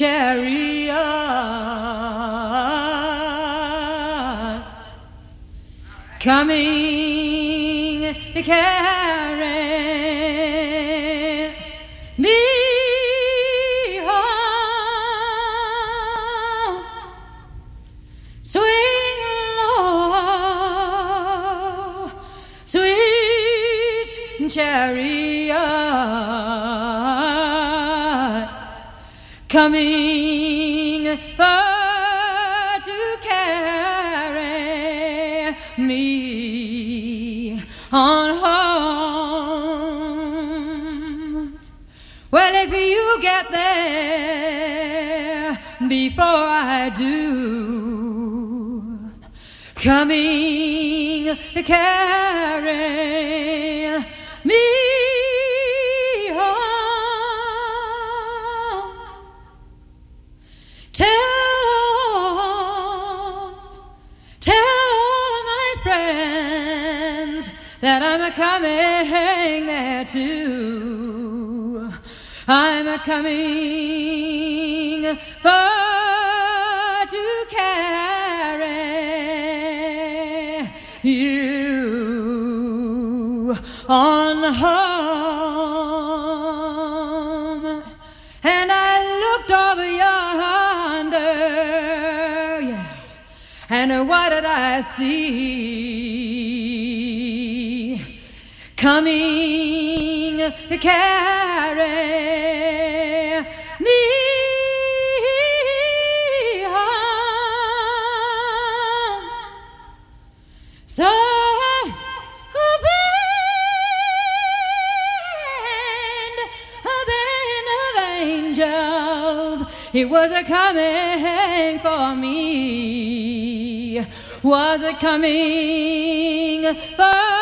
chariot coming to carry coming far to carry me on home. Well, if you get there before I do, coming to carry a coming there too. I'm a coming for to carry you on home. And I looked over yonder, yeah. And what did I see? Coming to carry me home. So a band, a of angels, it was a coming for me. Was it coming for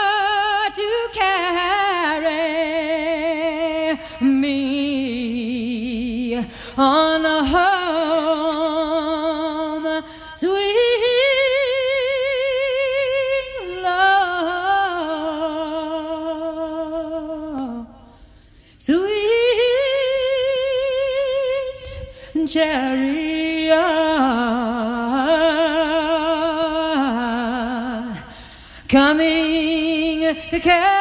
on a home? Swing low, sweet chariot coming to carry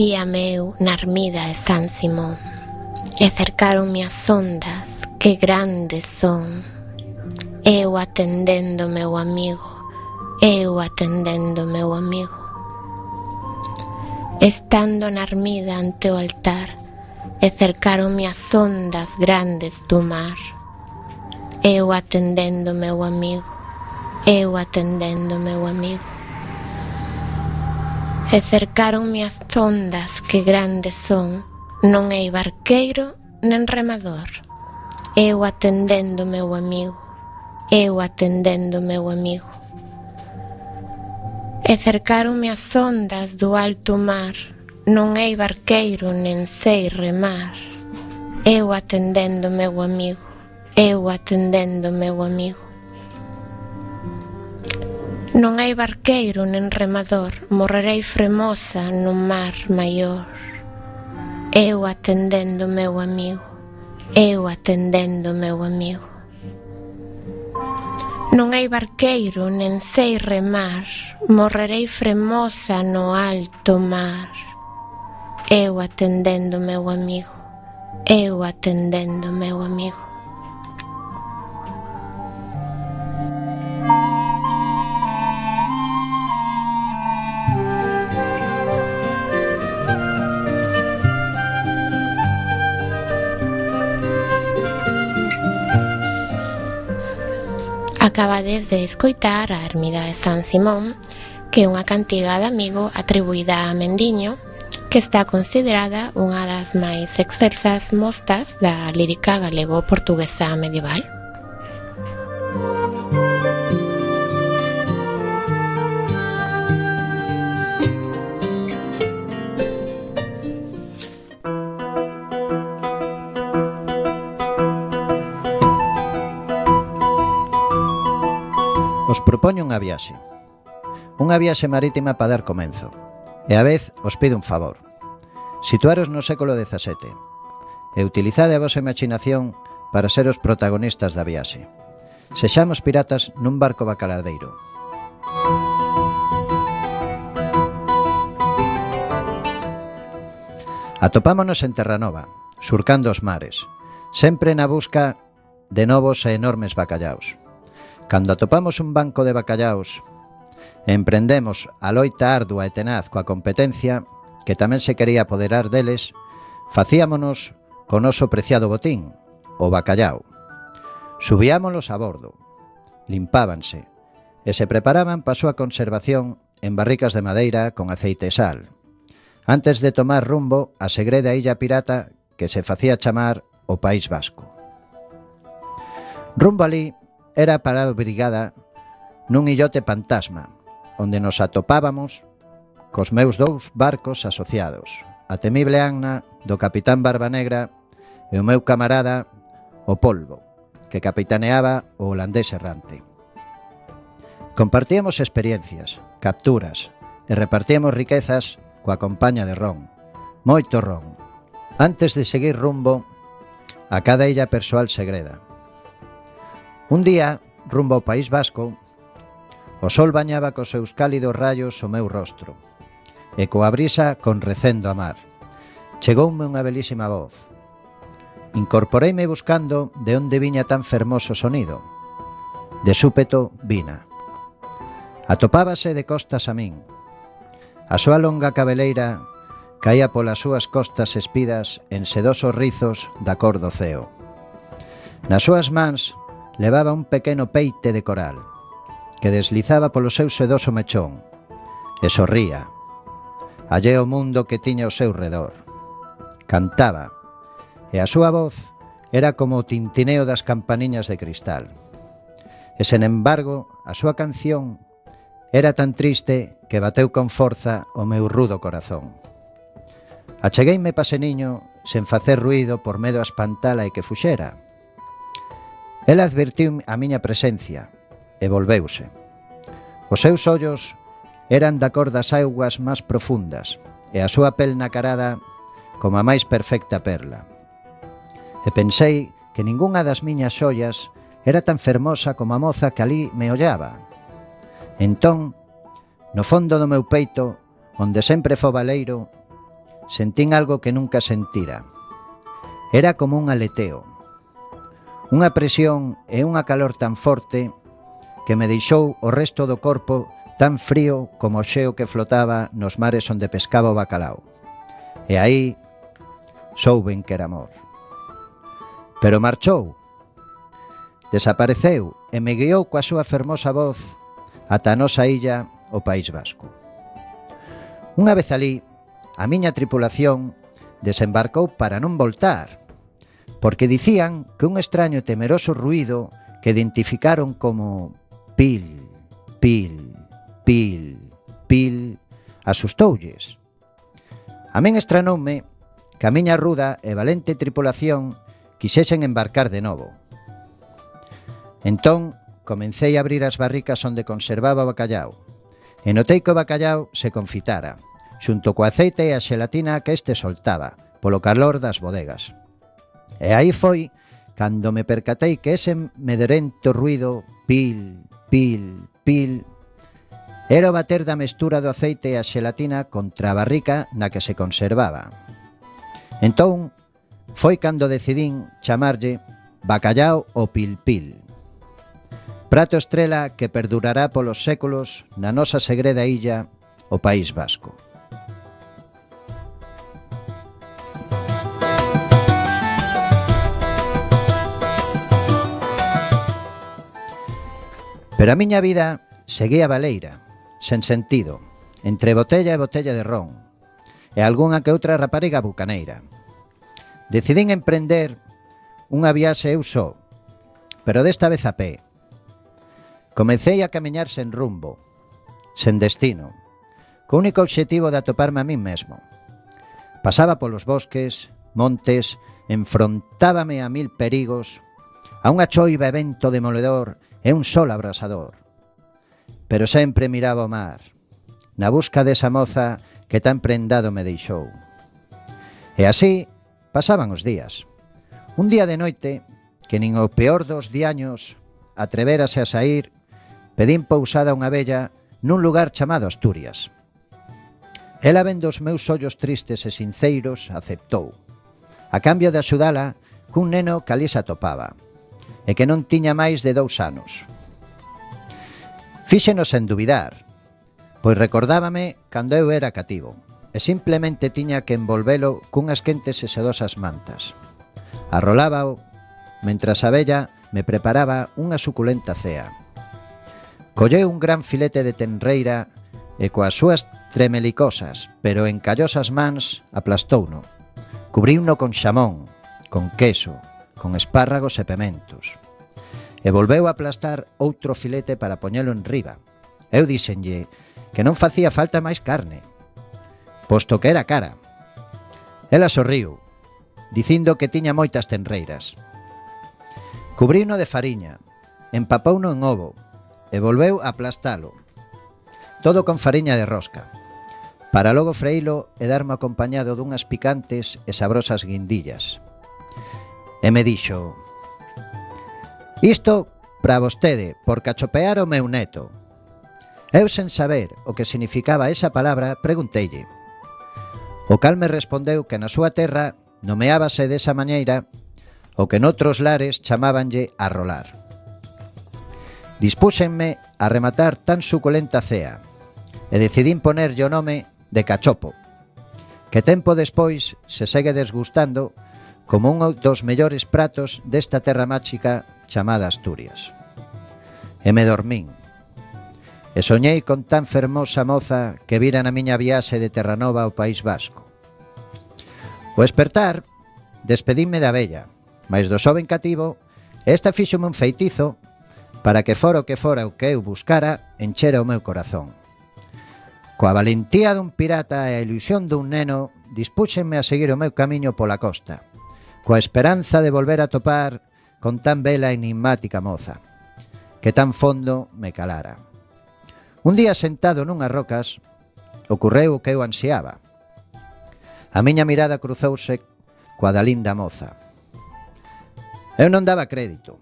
Ardía meu na armida de San Simón. E cercaronme as ondas que grandes son. Eu atendendo meu amigo Eu atendendo meu amigo. Estando na armida ante o altar E cercaronme as ondas grandes do mar. Eu atendendo meu amigo Eu atendendo meu amigo. E cercaronme as ondas que grandes son. Non hai barqueiro nen remador. Eu atendendo meu amigo Eu atendendo meu amigo. E cercaronme as ondas do alto mar. Non hai barqueiro nen sei remar. Eu atendendo meu amigo Eu atendendo meu amigo. Non hai barqueiro nen remador, morrerei fremosa no mar maior. Eu atendendo meu amigo, eu atendendo meu amigo. Non hai barqueiro, nen sei remar, morrerei fremosa no alto mar. Eu atendendo meu amigo, eu atendendo meu amigo. Acabades de escoitar a Ermida de San Simón, que é unha cantiga de amigo atribuída a Mendiño, que está considerada unha das máis excelsas mostas da lírica galego-portuguesa medieval. Propoño unha viaxe. Unha viaxe marítima para dar comenzo. E a vez os pido un favor. Situaros no século XVII. E utilizade a vosa imaginación para ser os protagonistas da viaxe. Sexamos piratas nun barco bacalardeiro. Atopámonos en Terranova, surcando os mares, sempre na busca de novos e enormes bacallaos. Cando atopamos un banco de bacallaos e emprendemos a loita ardua e tenaz coa competencia, que tamén se quería apoderar deles, facíamonos con noso preciado botín, o bacallao. Subíamolos a bordo, limpábanse e se preparaban para a súa conservación en barricas de madeira con aceite e sal. Antes de tomar rumbo a segreda illa pirata que se facía chamar o País Vasco. Rumbo alí era para a brigada nun illote fantasma, onde nos atopábamos cos meus dous barcos asociados, a temible Anna do capitán Barbanegra e o meu camarada o Polvo, que capitaneaba o holandés errante. Compartíamos experiencias, capturas e repartíamos riquezas coa compaña de ron, moito ron, antes de seguir rumbo a cada illa persoal segreda, Un día, rumbo ao País Vasco, o sol bañaba cos seus cálidos rayos o meu rostro e coa brisa con recendo a mar. Chegoume unha belísima voz. Incorporeime buscando de onde viña tan fermoso sonido. De súpeto vina. Atopábase de costas a min. A súa longa cabeleira caía polas súas costas espidas en sedosos rizos da cor do ceo. Nas súas mans levaba un pequeno peite de coral que deslizaba polo seu sedoso mechón e sorría. Allé o mundo que tiña ao seu redor. Cantaba e a súa voz era como o tintineo das campaniñas de cristal. E sen embargo, a súa canción era tan triste que bateu con forza o meu rudo corazón. Achegueime paseniño sen facer ruido por medo a espantala e que fuxera, Ela advertiu a miña presencia e volveuse. Os seus ollos eran da cor das augas máis profundas e a súa pel nacarada como a máis perfecta perla. E pensei que ningunha das miñas xollas era tan fermosa como a moza que alí me ollaba. Entón, no fondo do meu peito, onde sempre fo baleiro, sentín algo que nunca sentira. Era como un aleteo, Unha presión e unha calor tan forte que me deixou o resto do corpo tan frío como o xeo que flotaba nos mares onde pescaba o bacalao. E aí souben que era amor. Pero marchou, desapareceu e me guiou coa súa fermosa voz ata a nosa illa, o País Vasco. Unha vez ali, a miña tripulación desembarcou para non voltar, porque dicían que un extraño e temeroso ruido que identificaron como pil, pil, pil, pil, asustoulles. A min estranoume que a miña ruda e valente tripulación quixesen embarcar de novo. Entón, comencei a abrir as barricas onde conservaba o bacallao, e notei que o bacallao se confitara, xunto co aceite e a xelatina que este soltaba, polo calor das bodegas. E aí foi cando me percatei que ese medrento ruido pil, pil, pil era o bater da mestura do aceite e a xelatina contra a barrica na que se conservaba. Entón, foi cando decidín chamarlle bacallao o pil pil. Prato estrela que perdurará polos séculos na nosa segreda illa, o País Vasco. Pero a miña vida seguía baleira, sen sentido, entre botella e botella de ron, e algunha que outra rapariga bucaneira. Decidín emprender unha viaxe eu só, pero desta vez a pé. Comecei a camiñar sen rumbo, sen destino, co único obxectivo de atoparme a min mesmo. Pasaba polos bosques, montes, enfrontábame a mil perigos, a unha choiva evento demoledor e un sol abrasador. Pero sempre miraba o mar, na busca desa moza que tan prendado me deixou. E así pasaban os días. Un día de noite, que nin o peor dos diaños atreverase a sair, pedín pousada unha vella nun lugar chamado Asturias. Ela vendo os meus ollos tristes e sinceiros, aceptou. A cambio de axudala, cun neno que ali se atopaba e que non tiña máis de dous anos. Fíxenos en dubidar, pois recordábame cando eu era cativo e simplemente tiña que envolvelo cunhas quentes e sedosas mantas. Arrolábao, mentras a vella me preparaba unha suculenta cea. Colleu un gran filete de tenreira e coas súas tremelicosas, pero encallosas mans, aplastouno. Cubriuno con xamón, con queso, con espárragos e pementos. E volveu a aplastar outro filete para poñelo en riba. Eu díxenlle que non facía falta máis carne, posto que era cara. Ela sorriu, dicindo que tiña moitas tenreiras. Cubrino de fariña, empapouno en ovo e volveu a aplastalo. Todo con fariña de rosca para logo freilo e darme acompañado dunhas picantes e sabrosas guindillas. E me dixo Isto para vostede por cachopear o meu neto Eu sen saber o que significaba esa palabra preguntelle O cal me respondeu que na súa terra nomeábase desa maneira o que noutros lares chamábanlle a rolar. Dispúxenme a rematar tan suculenta cea e decidín ponerlle o nome de cachopo, que tempo despois se segue desgustando como un dos mellores pratos desta terra máxica chamada Asturias. E me dormín. E soñei con tan fermosa moza que vira na miña viaxe de Terranova ao País Vasco. O espertar, despedíme da bella, mais do xoven cativo, esta fíxome un feitizo para que fora o que fora o que eu buscara enchera o meu corazón. Coa valentía dun pirata e a ilusión dun neno, dispúxenme a seguir o meu camiño pola costa coa esperanza de volver a topar con tan bela e enigmática moza, que tan fondo me calara. Un día sentado nunhas rocas, ocorreu o que eu ansiaba. A miña mirada cruzouse coa da linda moza. Eu non daba crédito.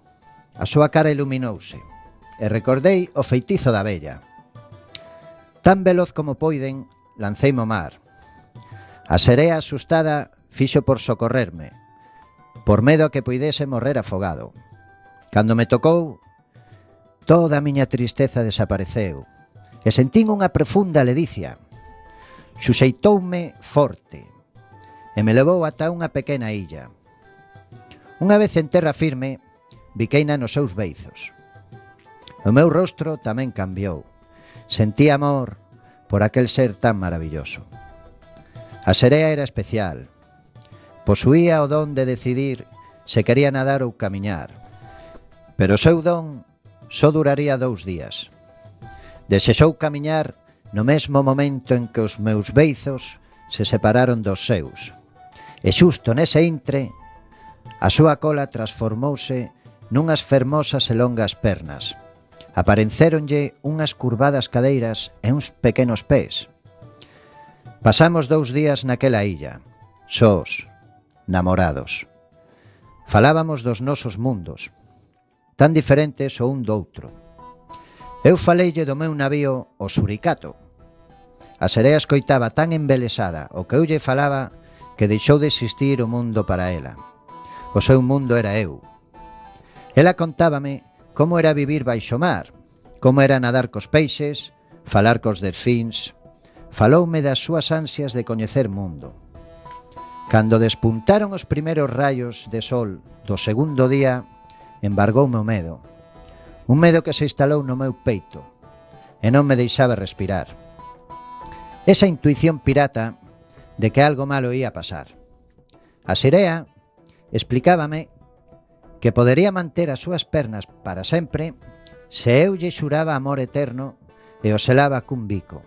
A súa cara iluminouse e recordei o feitizo da bella. Tan veloz como poiden, lancei mo mar. A serea asustada fixo por socorrerme, por medo a que poidese morrer afogado. Cando me tocou, toda a miña tristeza desapareceu e sentín unha profunda ledicia. Xuxeitoume forte e me levou ata unha pequena illa. Unha vez en terra firme, biqueina nos seus beizos. O meu rostro tamén cambiou. Sentí amor por aquel ser tan maravilloso. A serea era especial, Posuía o don de decidir se quería nadar ou camiñar. Pero o seu don só duraría dous días. Desexou camiñar no mesmo momento en que os meus beizos se separaron dos seus. E xusto nese intre, a súa cola transformouse nunhas fermosas e longas pernas. Aparecéronlle unhas curvadas cadeiras e uns pequenos pés. Pasamos dous días naquela illa, sós, namorados. Falábamos dos nosos mundos, tan diferentes o un do outro. Eu faleille do meu navío o Suricato. A serea escoitaba tan embelesada o que eu lle falaba que deixou de existir o mundo para ela. O seu mundo era eu. Ela contábame como era vivir baixo mar, como era nadar cos peixes, falar cos delfíns. Faloume das súas ansias de coñecer mundo. Cando despuntaron os primeiros rayos de sol do segundo día, embargoume o medo. Un medo que se instalou no meu peito e non me deixaba respirar. Esa intuición pirata de que algo malo ia pasar. A Sirea explicábame que podería manter as súas pernas para sempre se eu lle xuraba amor eterno e o selaba cun bico.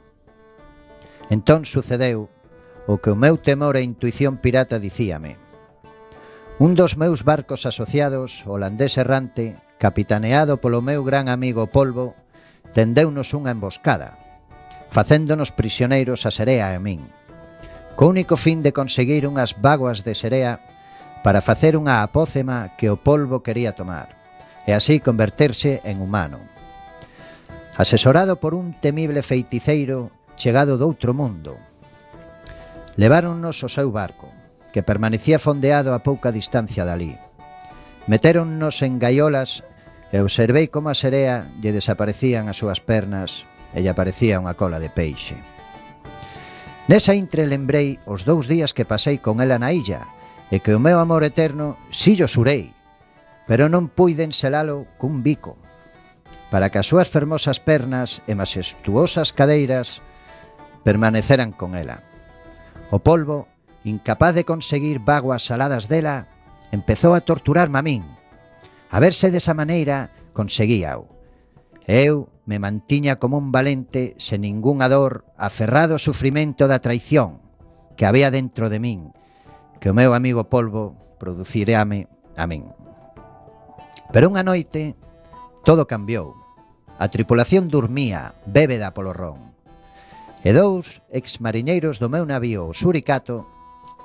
Entón sucedeu o que o meu temor e intuición pirata dicíame. Un dos meus barcos asociados, holandés errante, capitaneado polo meu gran amigo Polvo, tendeunos unha emboscada, facéndonos prisioneiros a Serea e a min, co único fin de conseguir unhas vaguas de Serea para facer unha apócema que o polvo quería tomar, e así converterse en humano. Asesorado por un temible feiticeiro chegado do outro mundo, Leváronnos ao seu barco, que permanecía fondeado a pouca distancia dali. Metéronnos en gaiolas e observei como a serea lle desaparecían as súas pernas e lle aparecía unha cola de peixe. Nesa intre lembrei os dous días que pasei con ela na illa e que o meu amor eterno sillo surei, pero non puiden selalo cun bico, para que as súas fermosas pernas e masestuosas cadeiras permaneceran con ela. O polvo, incapaz de conseguir vaguas saladas dela, empezou a torturarme a min. A verse desa maneira, conseguíao. Eu me mantiña como un valente, sen ningún dor, aferrado ao sufrimento da traición que había dentro de min, que o meu amigo polvo producireame a min. Pero unha noite, todo cambiou. A tripulación dormía, bébeda polo ron e dous exmariñeiros do meu navío o Suricato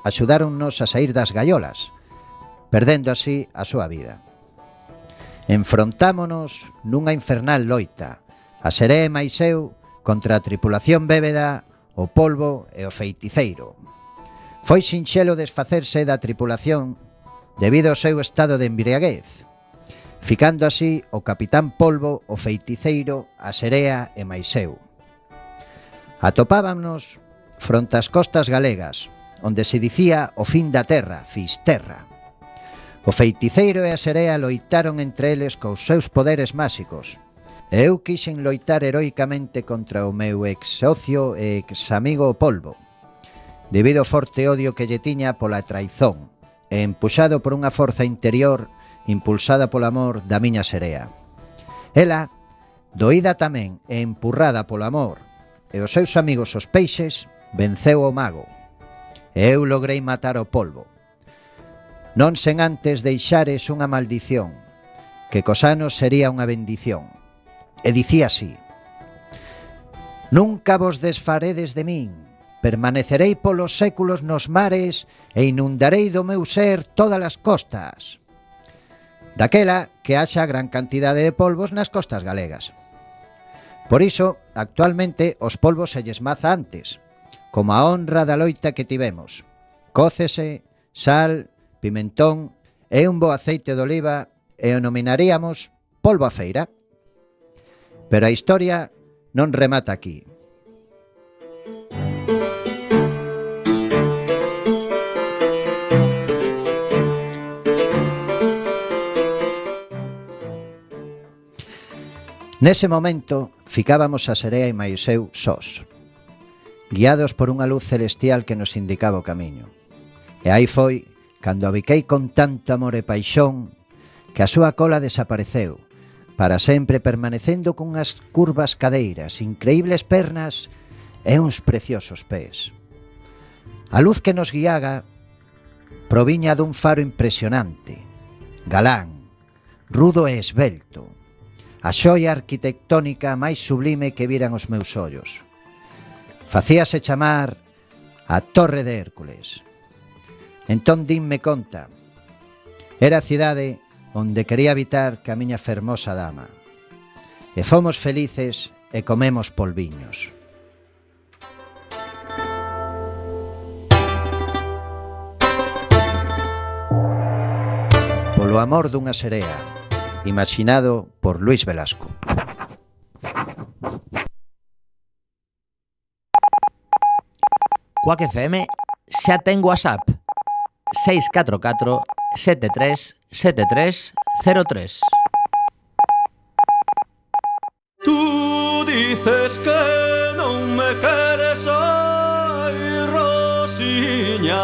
axudáronnos a sair das gaiolas, perdendo así a súa vida. Enfrontámonos nunha infernal loita, a seré máis eu contra a tripulación bébeda, o polvo e o feiticeiro. Foi sinxelo desfacerse da tripulación debido ao seu estado de embriaguez, ficando así o capitán polvo, o feiticeiro, a serea e máis eu. Atopábanos fronte ás costas galegas, onde se dicía o fin da terra, Fisterra. O feiticeiro e a serea loitaron entre eles cos seus poderes máxicos. Eu quixen loitar heroicamente contra o meu ex socio e ex amigo Polvo, debido ao forte odio que lle tiña pola traizón, e empuxado por unha forza interior impulsada polo amor da miña serea. Ela, doída tamén e empurrada polo amor, e os seus amigos os peixes, venceu o mago. E eu logrei matar o polvo. Non sen antes deixares unha maldición, que cos anos sería unha bendición. E dicía así, Nunca vos desfaredes de min, permanecerei polos séculos nos mares e inundarei do meu ser todas as costas. Daquela que haxa gran cantidade de polvos nas costas galegas. Por iso, actualmente, os polvos se lles maza antes, como a honra da loita que tivemos. Cócese, sal, pimentón e un bo aceite de oliva e o nominaríamos polvo a feira. Pero a historia non remata aquí. Nese momento, Ficábamos a serea e Maiseu sós, guiados por unha luz celestial que nos indicaba o camiño. E aí foi, cando a con tanto amor e paixón, que a súa cola desapareceu, para sempre permanecendo cunhas curvas cadeiras, increíbles pernas e uns preciosos pés. A luz que nos guiaga proviña dun faro impresionante, galán, rudo e esbelto, a xoia arquitectónica máis sublime que viran os meus ollos. Facíase chamar a Torre de Hércules. Entón dinme conta. Era a cidade onde quería habitar que a miña fermosa dama. E fomos felices e comemos polviños. Polo amor dunha serea, imaginado por Luis Velasco. Quack FM xa ten WhatsApp. 644 73 73 03 Tú dices que non me queres ai Rosiña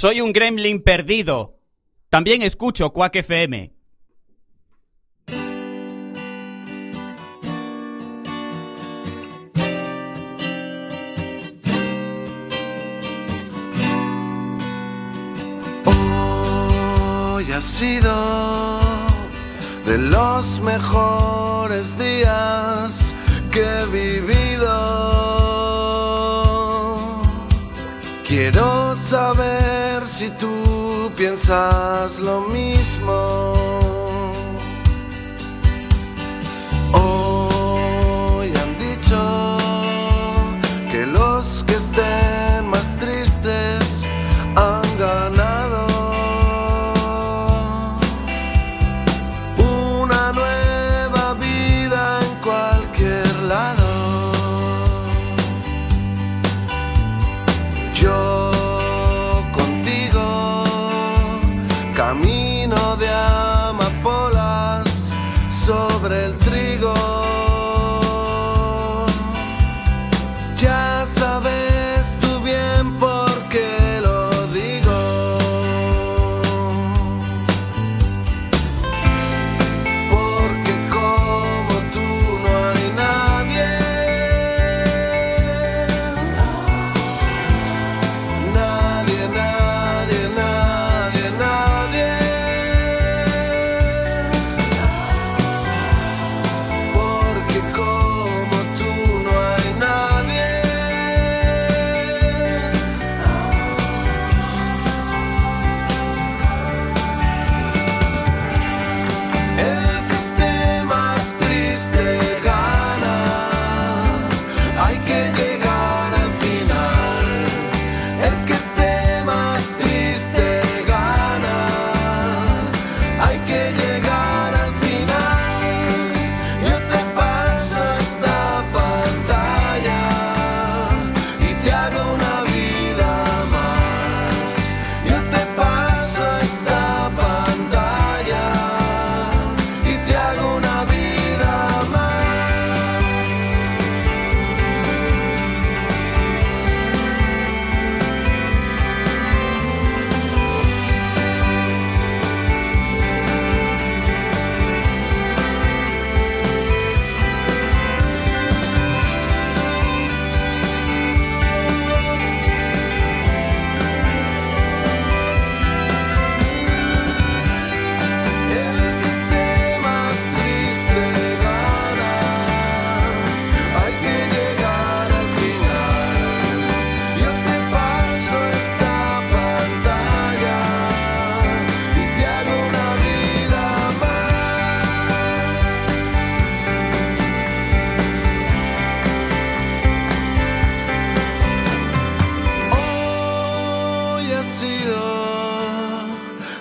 Soy un gremlin perdido. También escucho Quack FM. Hoy ha sido de los mejores días que he vivido Quiero saber si tú piensas lo mismo.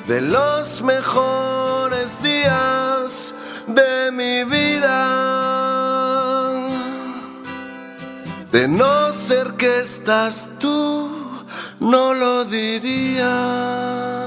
de los mejores días de mi vida. De no ser que estás tú, no lo diría.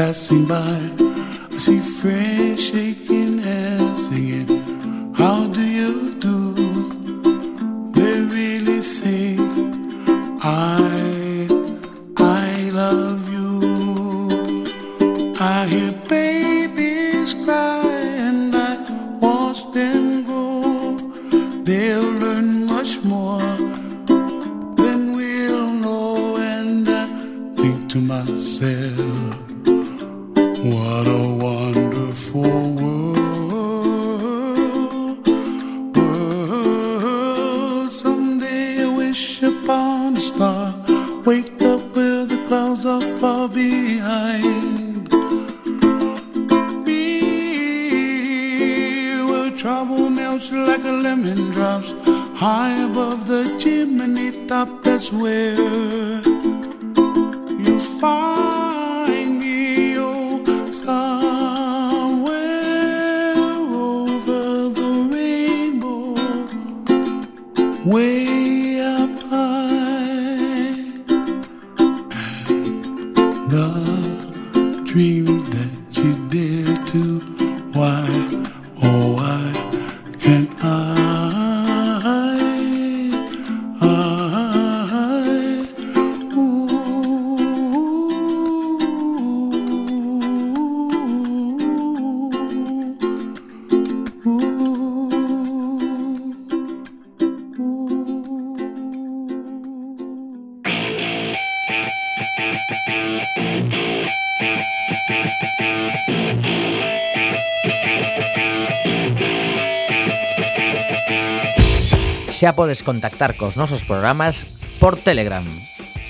Passing by. I see friends shaking hands, singing, How do you do? Xa podes contactar cos nosos programas por Telegram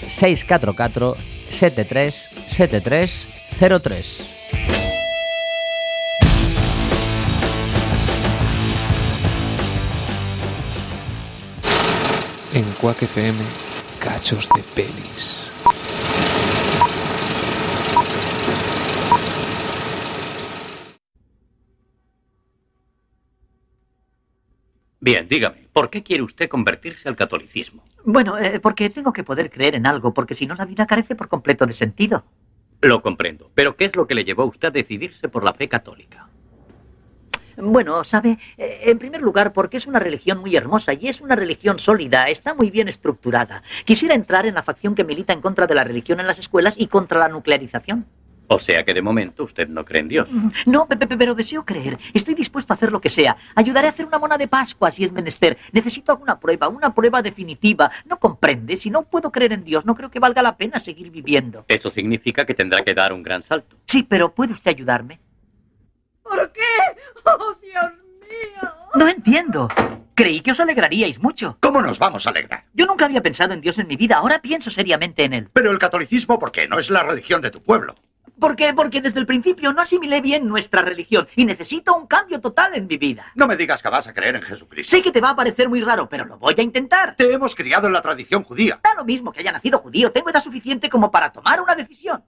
644 73 73 03 En Quack FM, cachos de pelis. Bien, dígame, ¿por qué quiere usted convertirse al catolicismo? Bueno, eh, porque tengo que poder creer en algo, porque si no la vida carece por completo de sentido. Lo comprendo, pero ¿qué es lo que le llevó a usted a decidirse por la fe católica? Bueno, sabe, Eh, en primer lugar, porque es una religión muy hermosa y es una religión sólida, está muy bien estructurada. Quisiera entrar en la facción que milita en contra de la religión en las escuelas y contra la nuclearización. O sea que de momento usted no cree en Dios. No, pe- pe- pero deseo creer. Estoy dispuesto a hacer lo que sea. Ayudaré a hacer una mona de Pascua si es menester. Necesito alguna prueba, una prueba definitiva. ¿No comprende? Si no puedo creer en Dios, no creo que valga la pena seguir viviendo. Eso significa que tendrá que dar un gran salto. Sí, pero ¿puede usted ayudarme? ¿Por qué? ¡Oh, Dios mío! No entiendo. Creí que os alegraríais mucho. ¿Cómo nos vamos a alegrar? Yo nunca había pensado en Dios en mi vida, ahora pienso seriamente en él. Pero el catolicismo, ¿por qué? No es la religión de tu pueblo. ¿Por qué? Porque desde el principio no asimilé bien nuestra religión y necesito un cambio total en mi vida. No me digas que vas a creer en Jesucristo. Sé que te va a parecer muy raro, pero lo voy a intentar. Te hemos criado en la tradición judía. Da lo mismo que haya nacido judío, tengo edad suficiente como para tomar una decisión.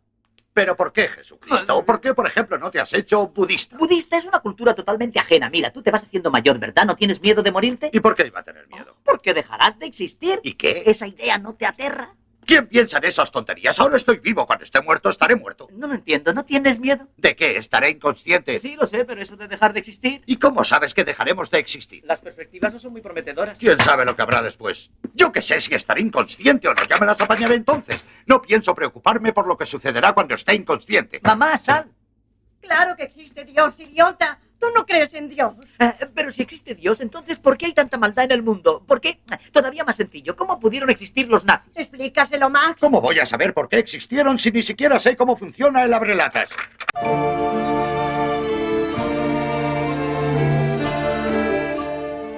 ¿Pero por qué Jesucristo? ¿O por qué, por ejemplo, no te has hecho budista? Budista es una cultura totalmente ajena. Mira, tú te vas haciendo mayor, ¿verdad? ¿No tienes miedo de morirte? ¿Y por qué iba a tener miedo? Porque dejarás de existir. ¿Y qué? ¿Esa idea no te aterra? ¿Quién piensa en esas tonterías? Ahora estoy vivo. Cuando esté muerto, estaré muerto. No lo entiendo. ¿No tienes miedo? ¿De qué? ¿Estaré inconsciente? Sí, lo sé, pero eso de dejar de existir. ¿Y cómo sabes que dejaremos de existir? Las perspectivas no son muy prometedoras. ¿Quién sabe lo que habrá después? Yo qué sé si estaré inconsciente o no. Ya me las apañaré entonces. No pienso preocuparme por lo que sucederá cuando esté inconsciente. Mamá, sal. Claro que existe Dios, idiota. Tú no crees en Dios. Eh, pero si existe Dios, entonces ¿por qué hay tanta maldad en el mundo? ¿Por qué? Todavía más sencillo, ¿cómo pudieron existir los nazis? Explícaselo, Max. ¿Cómo voy a saber por qué existieron si ni siquiera sé cómo funciona el abrelatas?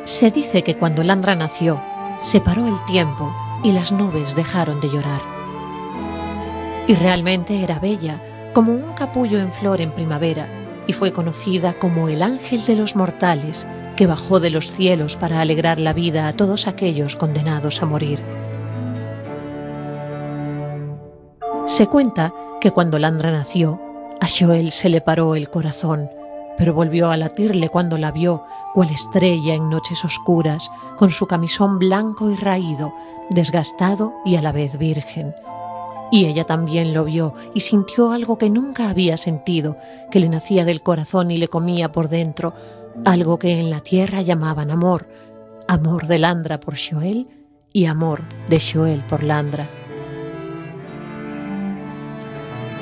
Se dice que cuando Landra nació, se paró el tiempo y las nubes dejaron de llorar. Y realmente era bella, como un capullo en flor en primavera, y fue conocida como el ángel de los mortales que bajó de los cielos para alegrar la vida a todos aquellos condenados a morir. Se cuenta que cuando Landra nació, a Joel se le paró el corazón, pero volvió a latirle cuando la vio, cual estrella en noches oscuras, con su camisón blanco y raído, desgastado y a la vez virgen. Y ella también lo vio y sintió algo que nunca había sentido, que le nacía del corazón y le comía por dentro, algo que en la tierra llamaban amor, amor de Landra por Joel y amor de Joel por Landra.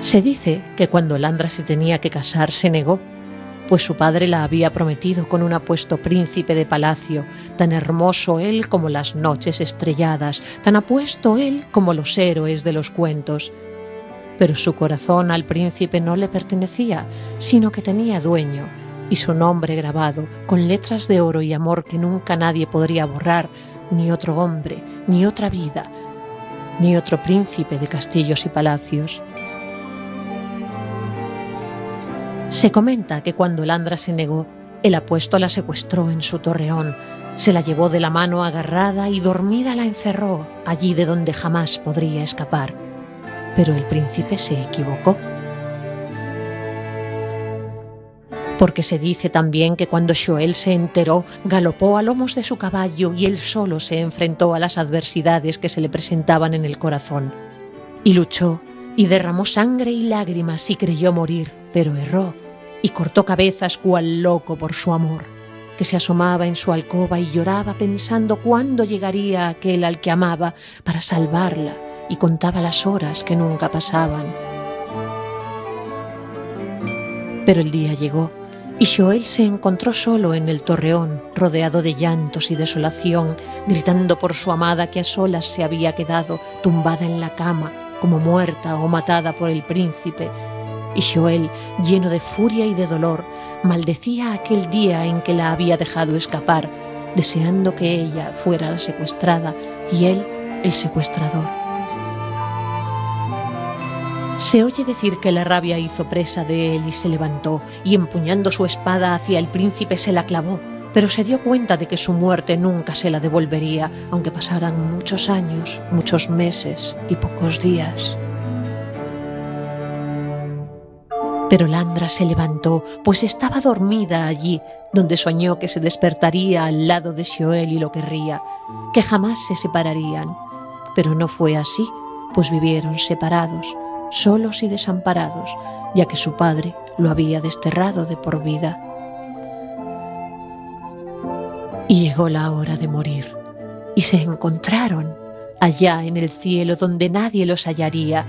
Se dice que cuando Landra se tenía que casar se negó, pues su padre la había prometido con un apuesto príncipe de palacio, tan hermoso él como las noches estrelladas, tan apuesto él como los héroes de los cuentos. Pero su corazón al príncipe no le pertenecía, sino que tenía dueño, y su nombre grabado con letras de oro y amor que nunca nadie podría borrar, ni otro hombre, ni otra vida, ni otro príncipe de castillos y palacios. Se comenta que cuando Landra se negó, el apuesto la secuestró en su torreón, se la llevó de la mano agarrada y dormida la encerró allí de donde jamás podría escapar. Pero el príncipe se equivocó. Porque se dice también que cuando Joel se enteró, galopó a lomos de su caballo y él solo se enfrentó a las adversidades que se le presentaban en el corazón. Y luchó, y derramó sangre y lágrimas y creyó morir, pero erró y cortó cabezas cual loco por su amor, que se asomaba en su alcoba y lloraba pensando cuándo llegaría aquel al que amaba para salvarla y contaba las horas que nunca pasaban. Pero el día llegó y Joel se encontró solo en el torreón, rodeado de llantos y desolación, gritando por su amada que a solas se había quedado tumbada en la cama, como muerta o matada por el príncipe, y Joel, lleno de furia y de dolor, maldecía aquel día en que la había dejado escapar, deseando que ella fuera la secuestrada y él el secuestrador. Se oye decir que la rabia hizo presa de él y se levantó, y empuñando su espada hacia el príncipe se la clavó, pero se dio cuenta de que su muerte nunca se la devolvería, aunque pasaran muchos años, muchos meses y pocos días. Pero Landra se levantó, pues estaba dormida allí, donde soñó que se despertaría al lado de Joel y lo querría, que jamás se separarían. Pero no fue así, pues vivieron separados, solos y desamparados, ya que su padre lo había desterrado de por vida. Y llegó la hora de morir, y se encontraron allá en el cielo donde nadie los hallaría,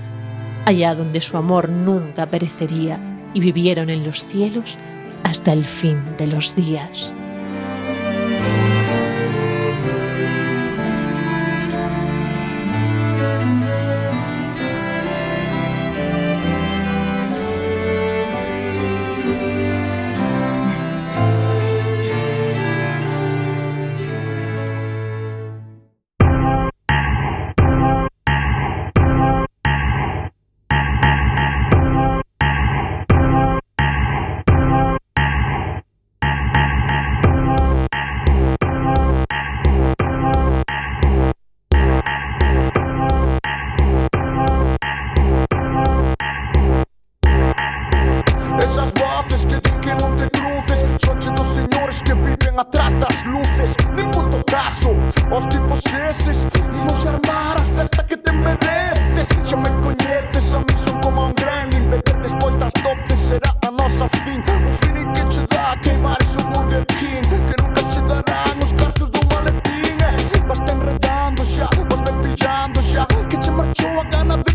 allá donde su amor nunca perecería, y vivieron en los cielos hasta el fin de los días.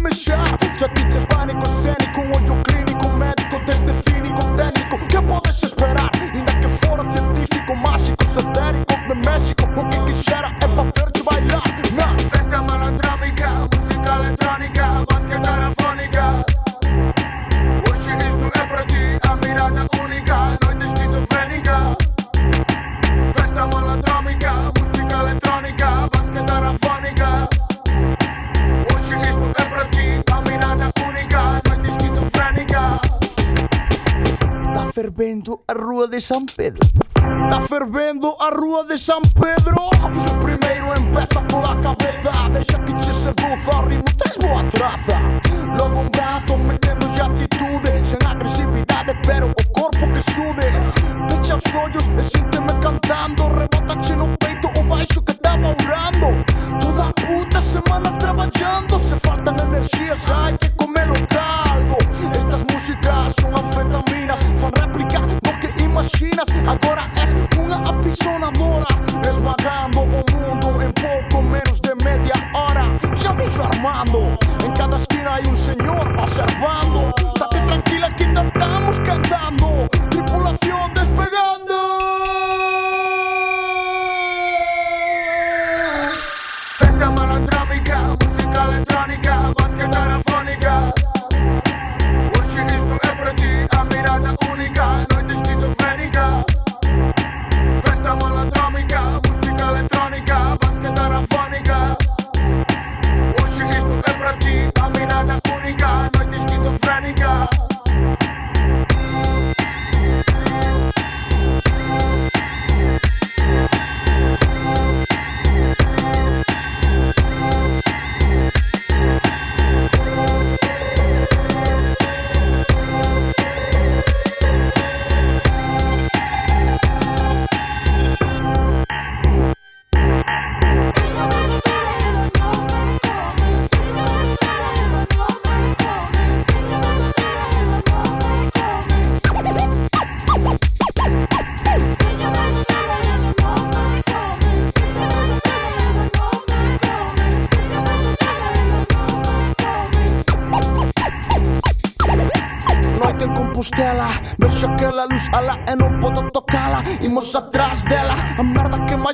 me sharp Yo a ti te os pánicos de San Pedro. Está fervendo a rúa de San Pedro. O primeiro empeza pola cabeza. Deixa que che seduza, rimo tes boa traza Logo un brazo metemos atitude Sen agresividade pero o corpo que sude. Pecha os ollos e sínteme cantando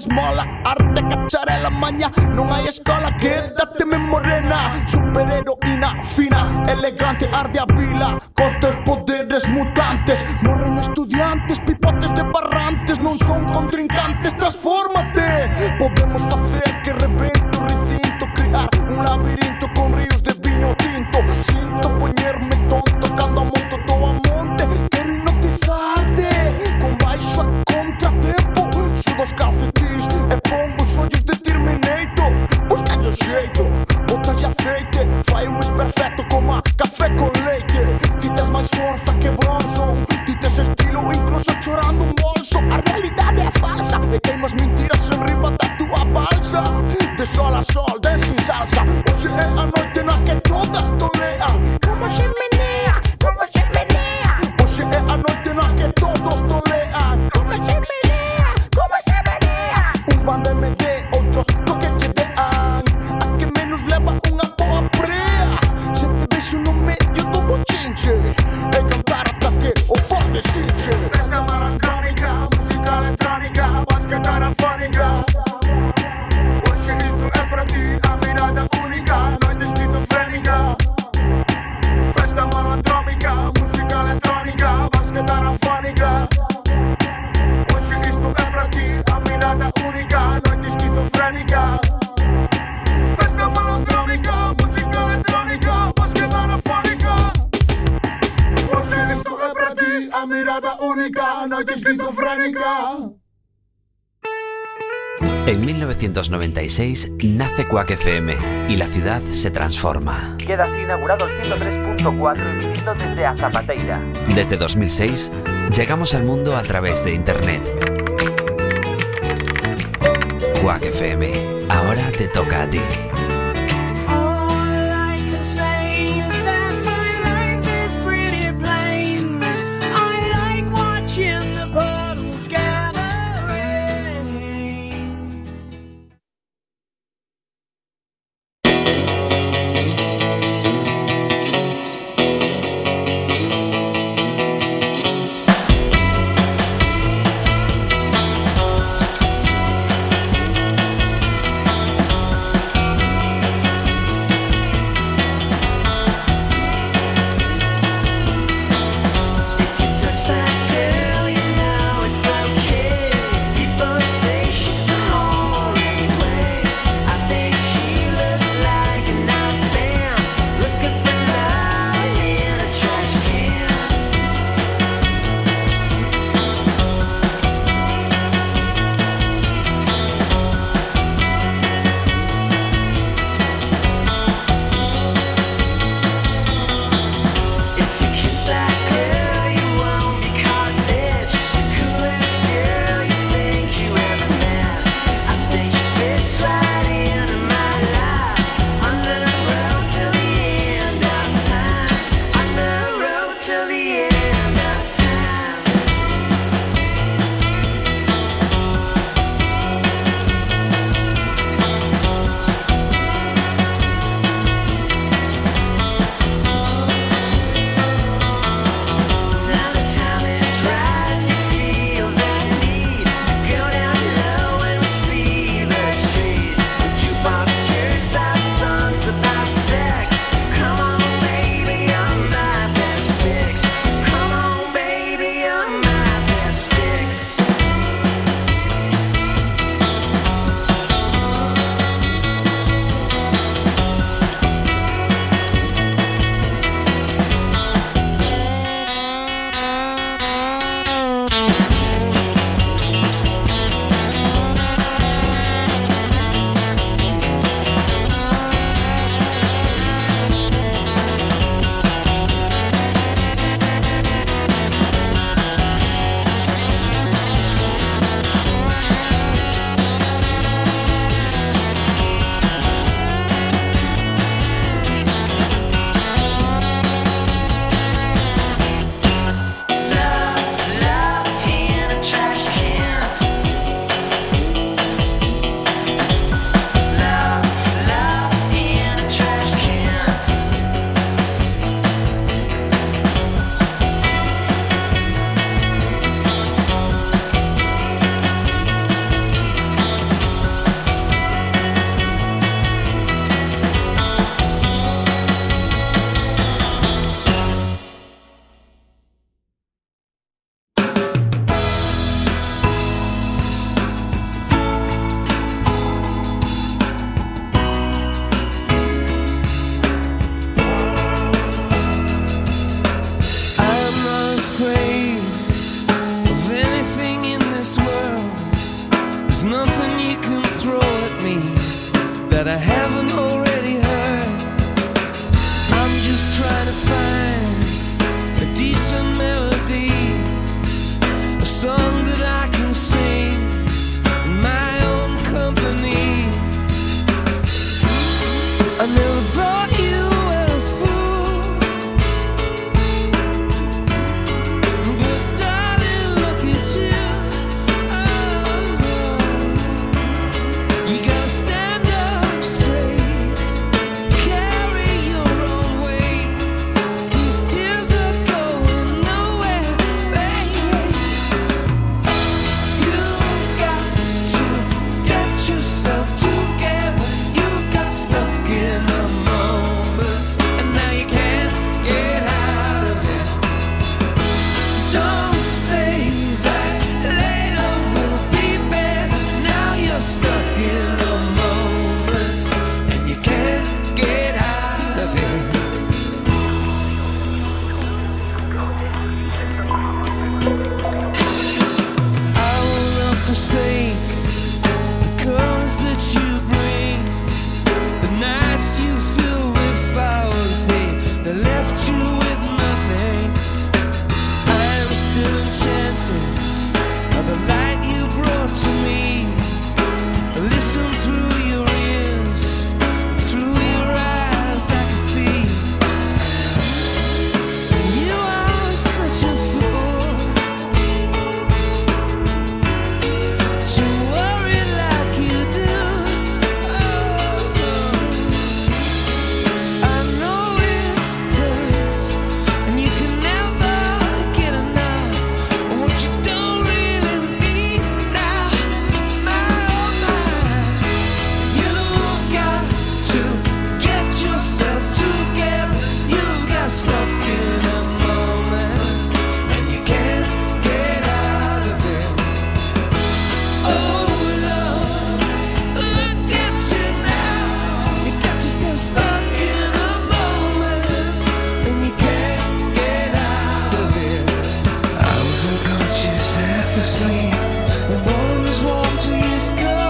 mola, arte cacharé la maña, non hai escola que 1996 nace Quack FM y la ciudad se transforma. Queda así inaugurado el 103.4 emitiendo desde Azapateira. Desde 2006 llegamos al mundo a través de internet. Quack FM, ahora te toca a ti.